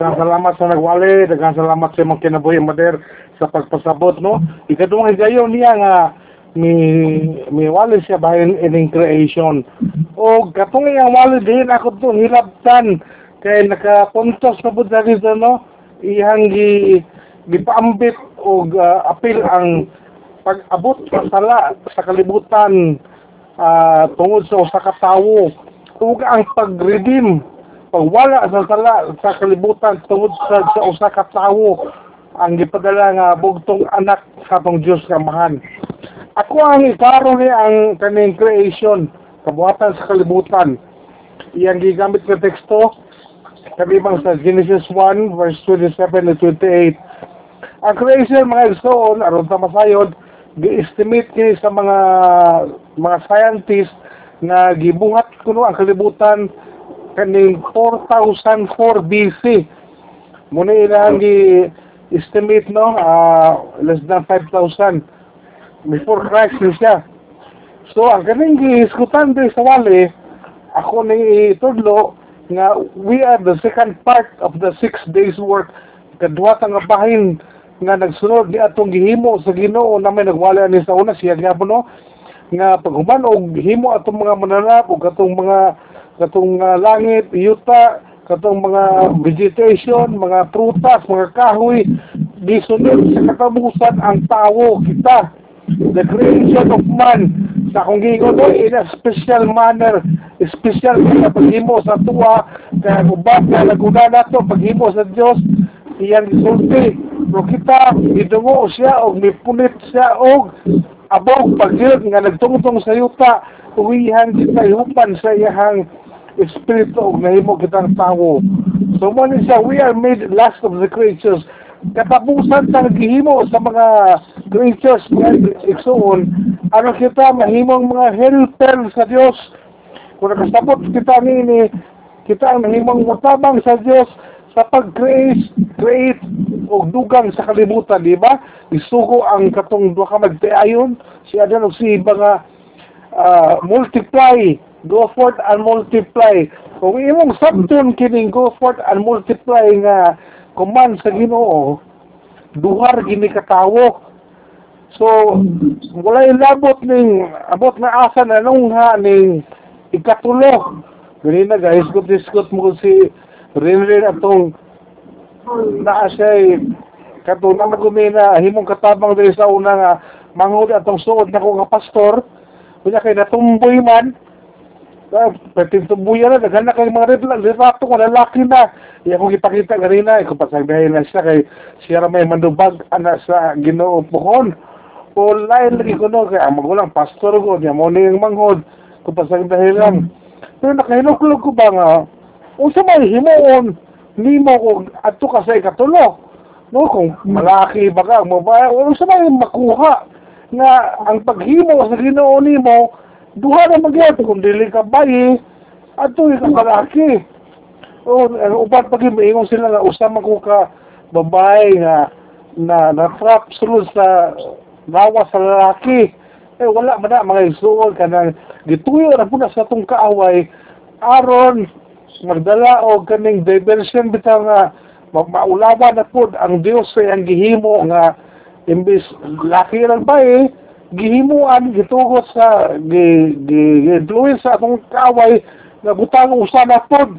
Daghang salamat sa nagwali, daghang salamat sa mga kinabuhi Mader sa pagpasabot no. Ikadung higayon niya nga mi mi wali siya bahin ining creation. O katong iyang wali din ako to hilabtan kay nakapuntos na pud dito no. Iyang gi gipaambit og uh, apil ang pag-abot sa sala sa kalibutan uh, tungod sa usa ka tawo ug ang pag-redeem pagwala sa sala sa kalibutan tungod sa, sa usa ka tawo ang gipadala nga bugtong anak sa atong Dios nga mahan. Ako ang ikaro ni ang kaning creation kabuhatan sa kalibutan. Iyang gigamit nga teksto kabibang sa Genesis 1 verse 27 and 28. Ang creation mga igsoon aron ta masayod gi-estimate kini sa mga mga scientist nga gibuhat kuno ang kalibutan kaning 4004 BC. Muna ilang gi-estimate no, uh, less than 5,000 before Christ ni siya. So, ang kaning gihiskutan din sa wali, ako ni itudlo nga we are the second part of the six days work. Kadwa nga bahin nga nagsunod ni atong gihimo sa Ginoo na may nagwala ni sa una siya gyapon no? Nga paghuman og himo atong mga mananap og katong mga katong uh, langit, yuta, katong mga vegetation, mga prutas, mga kahoy, gisunod sa katabusan ang tao, kita. The creation of man sa kung gingon no, in a special manner, special sa paghimo sa tuwa, kaya ubat na naguna nato paghimo sa Dios, iyang gisulti. Pero kita, gidungo siya og mipunit siya og abog pagyud nga nagtungtong sa yuta, uwihan kita ihupan sa iyahang espiritu og nahimo kitang tawo. So mo ni siya, we are made last of the creatures. Katapusan sa gihimo sa mga creatures mga igsoon, ano kita mahimong mga helper sa Dios. Kung nakasabot kita nini, kita ang mahimong mutabang sa Dios sa pag-create create og dugang sa kalibutan, di ba? Isugo ang katong duha ka magtiayon, si Adan og si iba nga uh, multiply go forth and multiply. Kung imong sabton kining go forth and multiply nga command sa Ginoo, duhar gini katawo. So, wala ilabot ning abot na asa na nung ha ning ikatulo. Gani na guys, kung discut mo si Rinrin atong naa siya katong na himong katabang diri sa una nga mangod atong suod na ko nga pastor kunya kay natumboy man pwede tumbuya na, naghan na kay mga retrato ko, lalaki na. Iya kong ipakita ganina, kung pasagdahin na siya, kay siya may mandubag ana sa ginoo pohon. O lain lagi ko no, kaya magulang pastor ko, niya mo na yung manghod, kung pasagdahin lang. Pero nakahinuklog ko ba nga, kung sa may himoon, hindi mo ko, ato ka sa ikatulo. No, kung malaki baga mo ba, kung sa may makuha, nga ang paghimo sa ginoo ni mo, duha na magyat kung dili ka bayi ato ka kalaki o upat pag ingon sila nga usa man ko ka babae nga na na trap sulod sa lawa sa lalaki. Eh wala man na mga isuol kanang gituyo na puna sa tong kaaway. Aron magdala og kaning diversion bitaw nga maulawa na pud ang Dios sa iyang gihimo nga imbis laki lang ba eh gihimuan gitugot sa gi gi influence sa akong kaway nga butang usa na pod.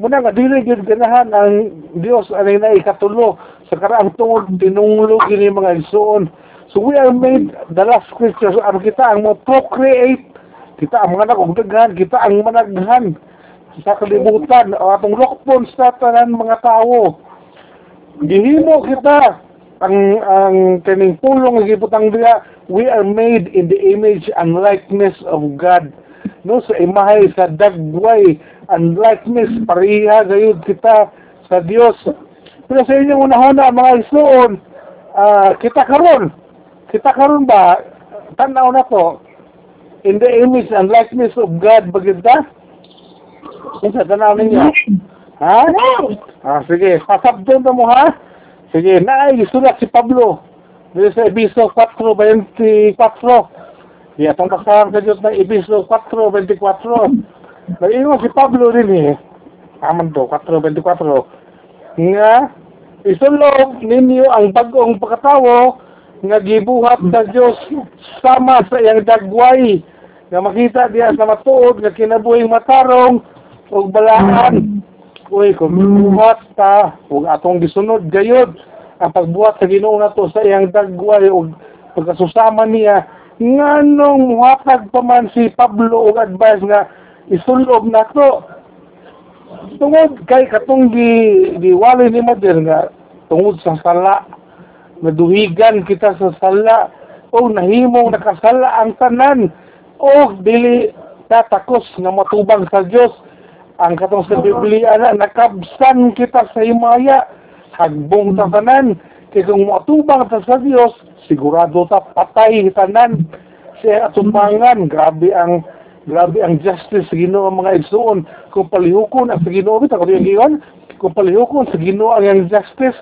Muna nga dili gyud ganahan ang Dios anay na ikatulo sa karaang tungod tinunglo kini mga igsoon so we are made the last creatures ano kita ang mo procreate kita ang mga nagugdagan kita ang managhan sa kalibutan o atong lokpon sa tanan mga tao. Gihimo kita ang ang kaning pulong gibutang diha we are made in the image and likeness of God. No sa imahe sa dagway and likeness pareha gayud kita sa Dios pero sa inyong unahuna mga isuon uh, kita karon. Kita karon ba? Tanaw na to. In the image and likeness of God bagid ta Isa tanaw ninyo. Ha? Ah sige pasabton mo ha Sige, naay sulat si Pablo. Dito sa Ebiso 4.24. Iya, itong basahan sa Diyos ng Ebiso 4.24. Nag-ingon si Pablo rin eh. Aman to, 4.24. nga isulog ninyo ang bagong pagkatawo nga gibuhat sa Dios sama sa iyang dagway nga makita diya sa matuod nga kinabuhing matarong ug balaan uy kung gibuhat ta ug atong gisunod gayud ang pagbuhat sa Ginoo nato sa iyang dagway ug pagkasusama niya. Nganong muhatag pa man si Pablo og advice nga isulob nato tungod kay katong gi giwali ni Mader nga tungod sa sala naduhigan kita sa sala o nahimong nakasala ang tanan o dili tatakos nga matubang sa Dios ang katong sa Biblia na nakabsan kita sa himaya hagbong ta tanan kay kung matubang ta sa Dios sigurado ta patay tanan siya atumbangan grabe ang grabe ang justice sa Ginoo mga igsoon kung palihukon ang sa Ginoo bitaw ko yung kung palihukon sa Ginoo ang justice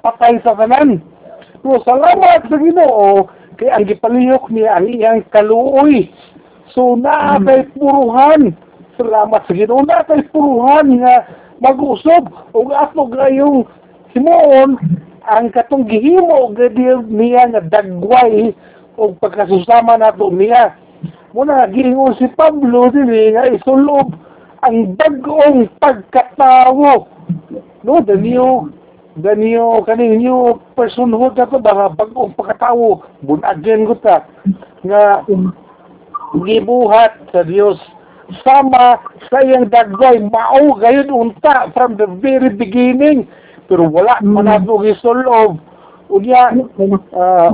patay sa tanan So, salamat sa Ginoo kay ang gipalihok niya ang iyang kaluoy. So, naatay puruhan. Salamat sa Ginoo. Naatay puruhan nga mag-usab ug ato gayong himuon ang katong gihimo gadir niya nga dagway o pagkasusama nato niya. Muna giingon si Pablo dili nga isulob ang bagong pagkatawo. No, new kaning new personhood na to ba bagong pagkatawo. Bunagin ko ta. Nga gibuhat sa Dios sama sa iyang dagway mao gayud unta from the very beginning. Pero wala mm. man ato gisulob unya uh,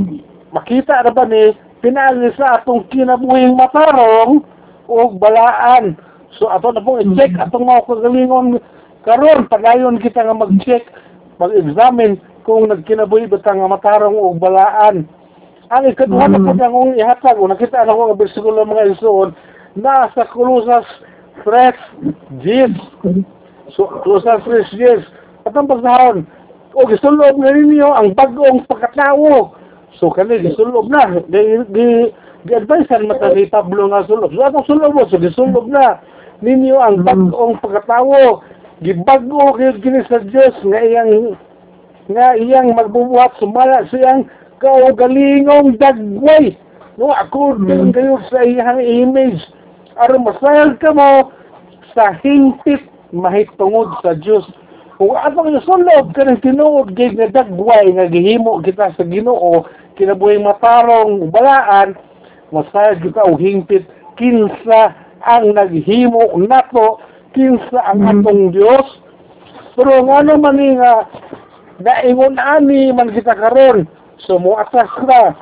makita na ba ni pinali sa atong kinabuhing matarong o balaan. So ato na pong i-check atong mga kagalingon karon. Padayon kita nga mag-check mag-examine kung nagkinabuhi ba nga matarong o balaan. Ang ikaduha na po nang ihatag o nakita na ko ang bersikulo mga isuon na sa Colossus 3, 10. So, Colossus 3, 10. At ang pagsahon, o gisulog na ninyo ang bagong pagkatao. So, kani gisulog na. Di, di, di-advisean mata ni Pablo nga sulog. So, atong sulog mo, so gisulog na ninyo ang bagong pagkatao gibago gyud kini sa Dios nga iyang nga iyang magbubuhat sumala siyang kaugalingong dagway no according mm. kayo sa iyang image aron masayag ka mo sa hingpit mahitungod sa Dios kung atong isulod ka ng tinuod kay nga dagway nga gihimo kita sa Ginoo kinabuhi matarong balaan masayag kita og hingpit kinsa ang naghimo nato kinsa ang mm. atong Dios pero nga naman ni nga daingon ani man kita karon so mo atas na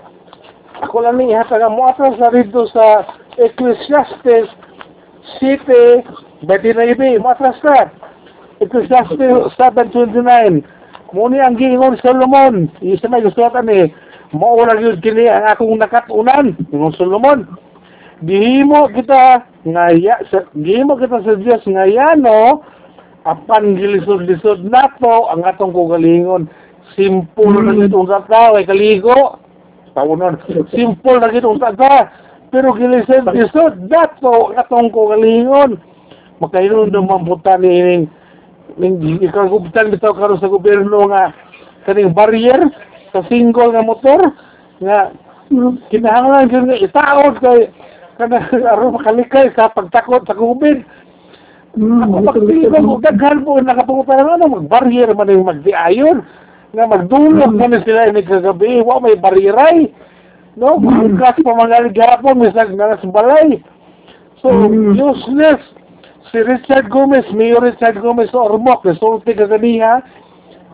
ako lang ni hata nga mo atas na rito sa Betinabi mo atas na Ecclesiastes 7.29 mo ni ang giingon Solomon. Isa may gusto ni maura yun kini ang akong nakatunan. Ng Solomon. Gihimo kita ngaya sa gihimo kita sa Dios ngayano apan gilisod-lisod nato ang atong kugalingon. Simple na gid unsa ka way kaligo. Tawon simple na unsa ka pero gilisod-lisod nato atong kugalingon makainon do mamputan ni ning ning ikagubitan bitaw karon sa gobyerno nga kaning barrier sa single nga motor nga kinahanglan gyud nga itaod kay kana aron makalikay sa pagtakot sa COVID. Mm, Pagpiligan mo, daghan po nakapunta na ano, mag-barrier man yung magdiayon. Na magdulog mm. na sila ni kagabi, wa may barrieray. No, mm. kasi pamangalig hapon, misag na sa balay. So, mm. useless. Si Richard Gomez, Mayor Richard Gomez sa Ormoc, resulti ka ganiha,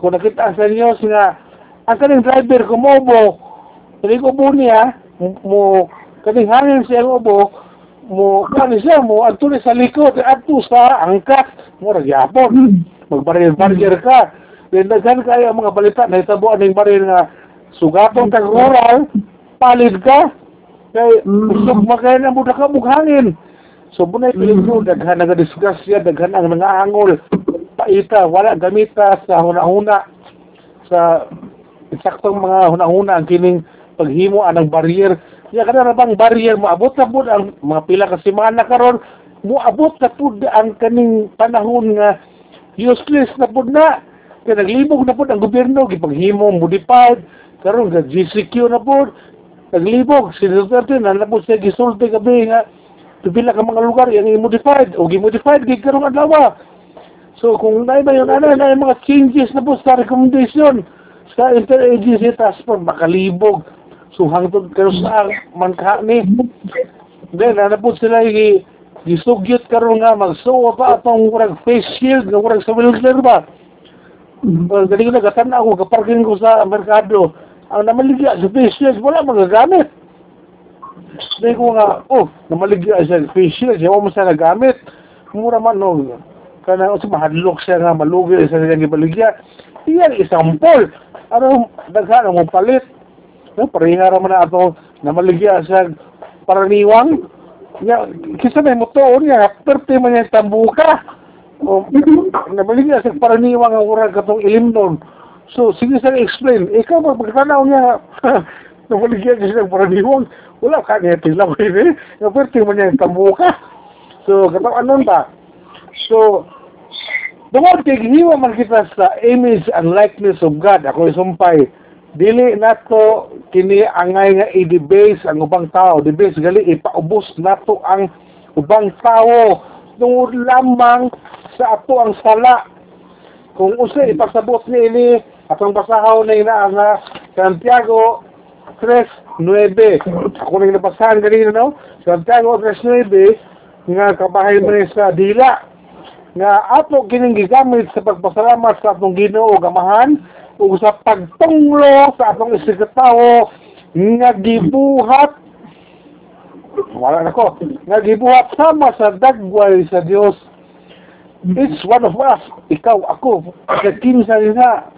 kung nakita sa inyo nga, ang kaning driver kumobo, ko po niya, mo kaning hangin siya ang ubo, mo kani siya mo adto sa likod adto sa angkat mo ra gyapon magbaril-baril ka then daghan kaya mga balita na hitabo aning baril nga sugatong kag rural palid ka? Kay usog makay na mo ka hangin so bunay peligro daghan nga disgrasya daghan ang mga angol. Paita wala gamita sa hunahuna. Sa eksaktong mga hunahuna ang kining paghimo anang barrier. Ya kada bang barrier mo abot na pud ang mga pila ka semana karon mo abot na pud ang kaning panahon nga useless na pud na. Kaya naglibog na po ang gobyerno, gipaghimo, modified, karon ga GCQ na po, naglibog, si Duterte na po siya gisulti gabi nga, pipila ka mga lugar, yung i-modified, o gi-modified, gigkarong adlaw. So, kung na ba yun, ano, na mga changes na po sa recommendation sa interagency task force, makalibog. So, hangtod kayo sa mangka ni. Then, ano po sila, i- gisugyot karon nga, magsuwa pa atong murag face shield, nga murag sa wheelchair ba? Well, galing na gatan ako, kaparking ko sa merkado. Ang namaligya sa face shield, wala magagamit. Sabi ko nga, oh, namaligya sa face shield, siya mo sa nagamit. Mura man, no. Kana, o mahadlok siya nga, malugi sa niyang ibaligya. Iyan, isampol. Ano, daghan mo palit. No, pareha raman na ato, namaligya sa paraniwang. Ya, kisa may motor niya, perte man niya tambuka. O, namaligya sa paraniwang ang urag katong ilimnon. So, sige sa explain. Ikaw, pag pagkanaw niya, namaligya siya sa paraniwang, wala ka niya tila ko yun eh. Nga perte man niya tambuka. So, katong anon ba? So, Tungod kay gihiwa man kita sa image and likeness of God, ako isumpay, dili nato kini angay nga i-debase ang ubang tao, debase gali ipaubos nato ang ubang tao tungod lamang sa ato ang sala. Kung usa ipasabot ni ini atong basahaw na ina nga Santiago 3.9. Ako nang nabasahan ganina no? Santiago 3.9 nga kabahay mo sa dila nga ato kining gigamit sa pagpasalamat sa atong Ginoo gamahan ug sa pagtunglo sa atong isigatawo nga gibuhat wala na ko nga gibuhat sama sa dagway sa Dios it's one of us ikaw ako sa kinsa nila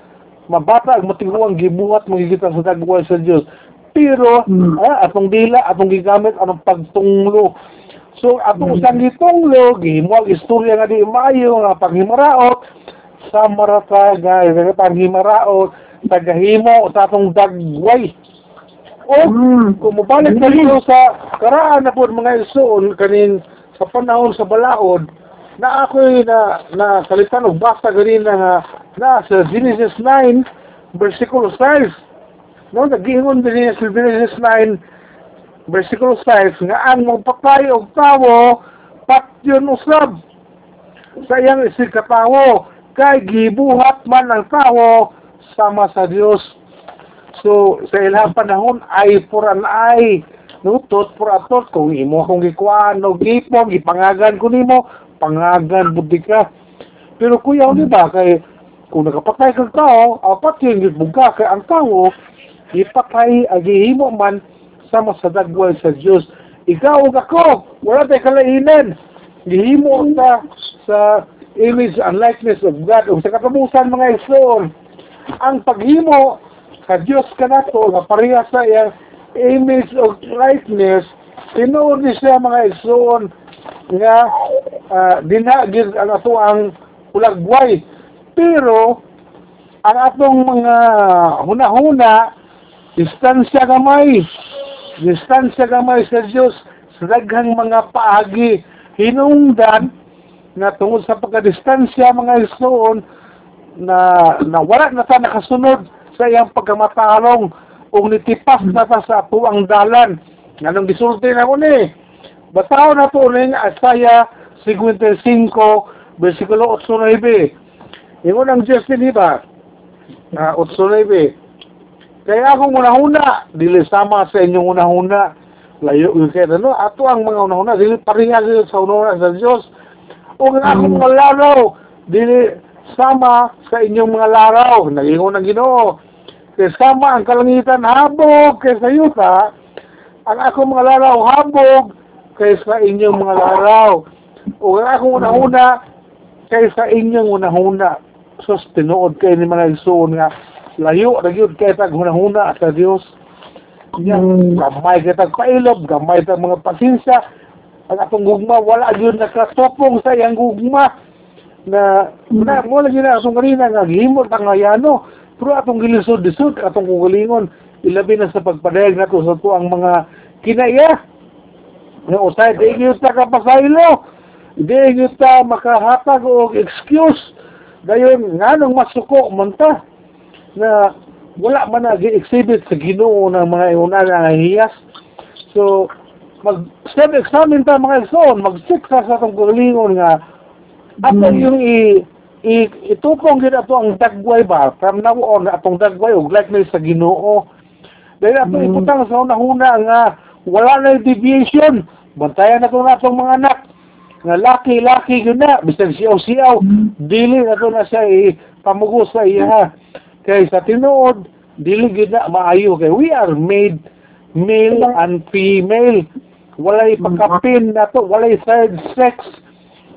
mabata ug matingluang gibuhat magigita sa dagway sa Dios pero Mm. ah, atong dila atong gigamit anong pagtunglo So, atong isang gitunglo, gihimo ang istorya nga di maayo nga panghimaraot, sa marata nga nga panghimaraot, tagahimo sa atong dagway. O, Mm. kung mabalik na dito sa karaan na po mga isuon kanin sa panahon sa balaod, na ako'y na, na salitan o basta ganin na nga na sa Genesis 9, versikulo 5. No, nagiingon din sa Genesis 9, versikulo 5, nga ang magpatay og tawo, patyon usab. Sa iyang isigkatawo, kay gibuhat man ang tawo sama sa Dios. So, sa ilang panahon, ay for an eye. No, tot for a tot. Kung imo akong gikuhaan, no, gipon, gipangagan ko nimo, pangagan, buti ka. Pero kuya, di ba, kay, kung nakapatay kang tao, apat yung gitbuga, kay ang tao, ipatay, agihimo man, sama sa dagway sa Diyos. Ikaw ug ako, wala tayo kalainan. Gihimo ta sa image and likeness of God. O sa katapusan mga isoon, ang paghimo sa Diyos ka na to, nga pareha sa iyang image of likeness, tinuod ni siya mga isoon nga uh, dinagid ang ato ang ulagway. Pero, ang atong mga huna-huna, distansya gamay, distansya gamay sa Diyos, sa daghang mga paagi, hinungdan, na tungod sa pagkadistansya mga isoon, na, na wala na ta nakasunod sa iyang pagkamatalong o nitipas na ta sa ato ang dalan. Anong gisulti na ko ni? Bataw na po ni Asaya 55, versikulo 8-9. Ingon ang Diyos din ba? Uh, 8-9. Kaya akong unahuna, dili sama sa inyong unahuna. Layo yung kaya no? Ato ang mga unahuna, dili pareha dili sa unahuna sa Diyos. O nga akong mga laraw, dili sama sa inyong mga laraw. Nagingon ang ginoo. Kaya sama ang kalangitan habog kaysa yuta, ang akong mga laraw habog kaysa inyong mga laraw. O ang akong unahuna kaysa inyong unahuna. Sus, tinuod kayo ni mga isuon nga layo ra gyud kay tag hunahuna sa Dios. Mm. gamay kay tag pailob, gamay tag mga pasensya. Ang atong gugma wala gyud nakatopong sa iyang gugma na na mo lagi na atong kanina nga gihimo ta nga yano. Pero atong gilisod-lisod atong kugalingon ilabi na sa pagpadayag nato sa tuang mga kinaya. Nga usay di gyud ta kapasaylo. Di gyud ta makahatag og excuse dayon nganong masuko man ta na wala man na gi-exhibit sa Ginoo ng mga una nga hiyas. So mag self examine ta mga igsoon, mag-check sa sa atong kagalingon nga ato Mm. yung i, i itupong gid ato ang dagway ba from now on atong dagway ug likeness sa Ginoo. Dahil ato Mm. iputang sa una-una nga wala na deviation. Bantayan na ito na itong mga anak. Nga laki-laki yun na. Bisan siyaw-siyaw. Mm. Dili na na siya ipamugo sa iya. Kaya sa tinuod, dili yun na maayo. Kaya we are made male and female. Walay pagkapin na to. Walay third sex.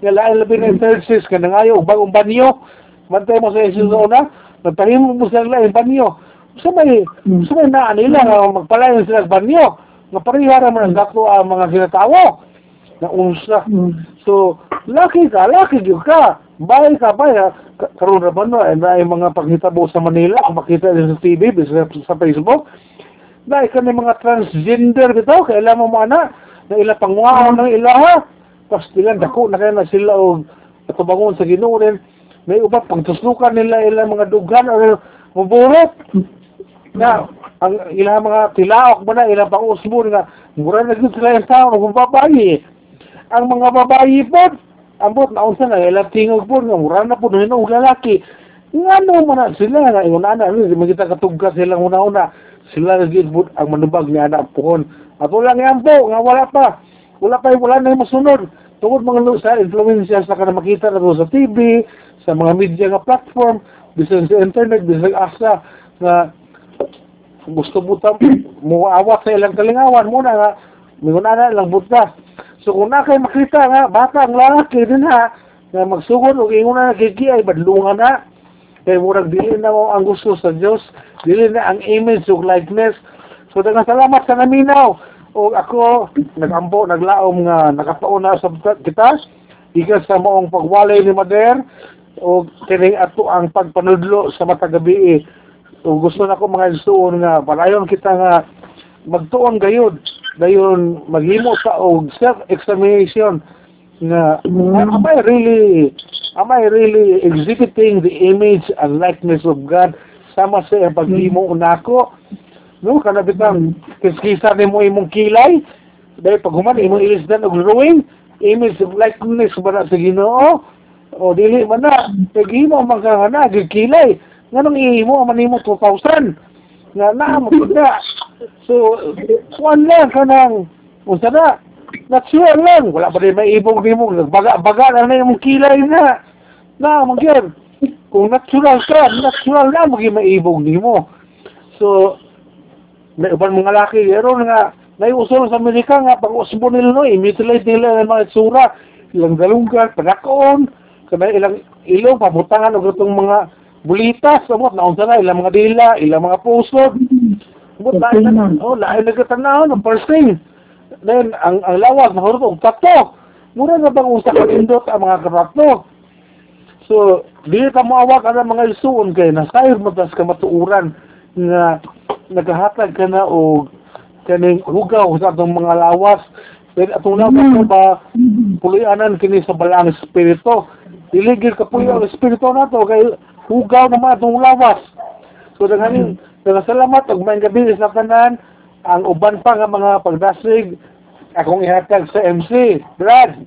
Nga lain labi ng third sex. Ka nangayo, bagong banyo. Mantay mo sa Jesus una. Nagtahimo mo sa lain banyo. Sa may, sa may naan nila sila banyo. Nga parihara man ang gato ang mga ginatawo. Na unsa. Mm. So, laki ka, laki gyud ka. Bay ka, bay ha. Ka- Karoon naman no, eh, yung mga paghitabo sa Manila, makita din sa TV, sa, sa Facebook, na ka ng mga transgender bitaw, kailan mo mo ana, na ila pangwaon ng ilaha. Tapos ilan, dako na kaya na sila o katubangon sa ginoo rin. May uba, pagtuslukan nila ilang mga dugan o maburot. Na, ang ilang mga tilaok mo na, ilang pang-usbon nga, mura na gud sila yung tao, kung babae. Ang mga babae po, ambot na unsa na, ilang tingog po, nga mura na po, nung lalaki. Nga no man na sila, nga yung ana, ano, di man kita katugga sila una-una. Sila na po ang manubag ni anak pohon. At wala nga po, nga wala pa. Wala pa, wala na yung masunod. Tungkol mga sa influensya sa kana makita na sa TV, sa mga media nga platform, bisan sa internet, bisan asa, nga gusto buta mo awat sa ilang kalingawan muna nga mingon na lang buta so kung na kay makita nga bata ang lalaki din ha nga magsugod og ingon na kiki ay badlungan na. Kay murag dili na mo ang gusto sa Dios dili na ang image ug likeness. So daghang salamat sa naminaw. O ako nagambo naglaom nga nakapaon na sa kita ikas sa moong pagwalay ni Mader o kining ato ang pagpanudlo sa matag gabi o gusto na ko mga igsoon nga palayon kita nga magtuon gayud dayon maghimo ta og self examination nga am I really am I really exhibiting the image and likeness of God? Sama sa iyang paghimo nako no kana bitang kiskisa nimo imong kilay. Dahil pag human imong ilisdan og drawing image of likeness ba na sa Ginoo? O dili man na? Paghimo man ka nga na gigkilay nganong ihimo man nimo 2,000 nga na mo na so kuan lang kanang unsa na? Natural lang. Wala pa rin may ibog nimo baga-baga na na imong kilay na. Na magyud kung natural ka natural na magi maibog nimo. So may uban mga laki pero nga naiuso sa Amerika nga pag usbo nila no i-mutilate nila ang mga itsura ilang dalunggan pagkaon kanay ilang ilong pabutangan og itong mga bulitas amot na unsa na ilang mga dila ilang mga puso amot lain na oh lain na katanaw ng first thing then ang ang lawas na hurot og tato mura na bang usa ka indot ang mga karato so dili ka moawak ang mga isuon kay nasayod mo tas ka matuuran nga nagahatag ka na og kaning hugaw sa atong mga lawas. Then atong lawas mm. ba pulianan kini sa balang espiritu. Dili gid ka puyo ang espiritu nato kay hugaw naman atong lawas. So daghan salamat og may gabi sa tanan ang uban pa nga mga pagdasig akong ihatag sa MC Brad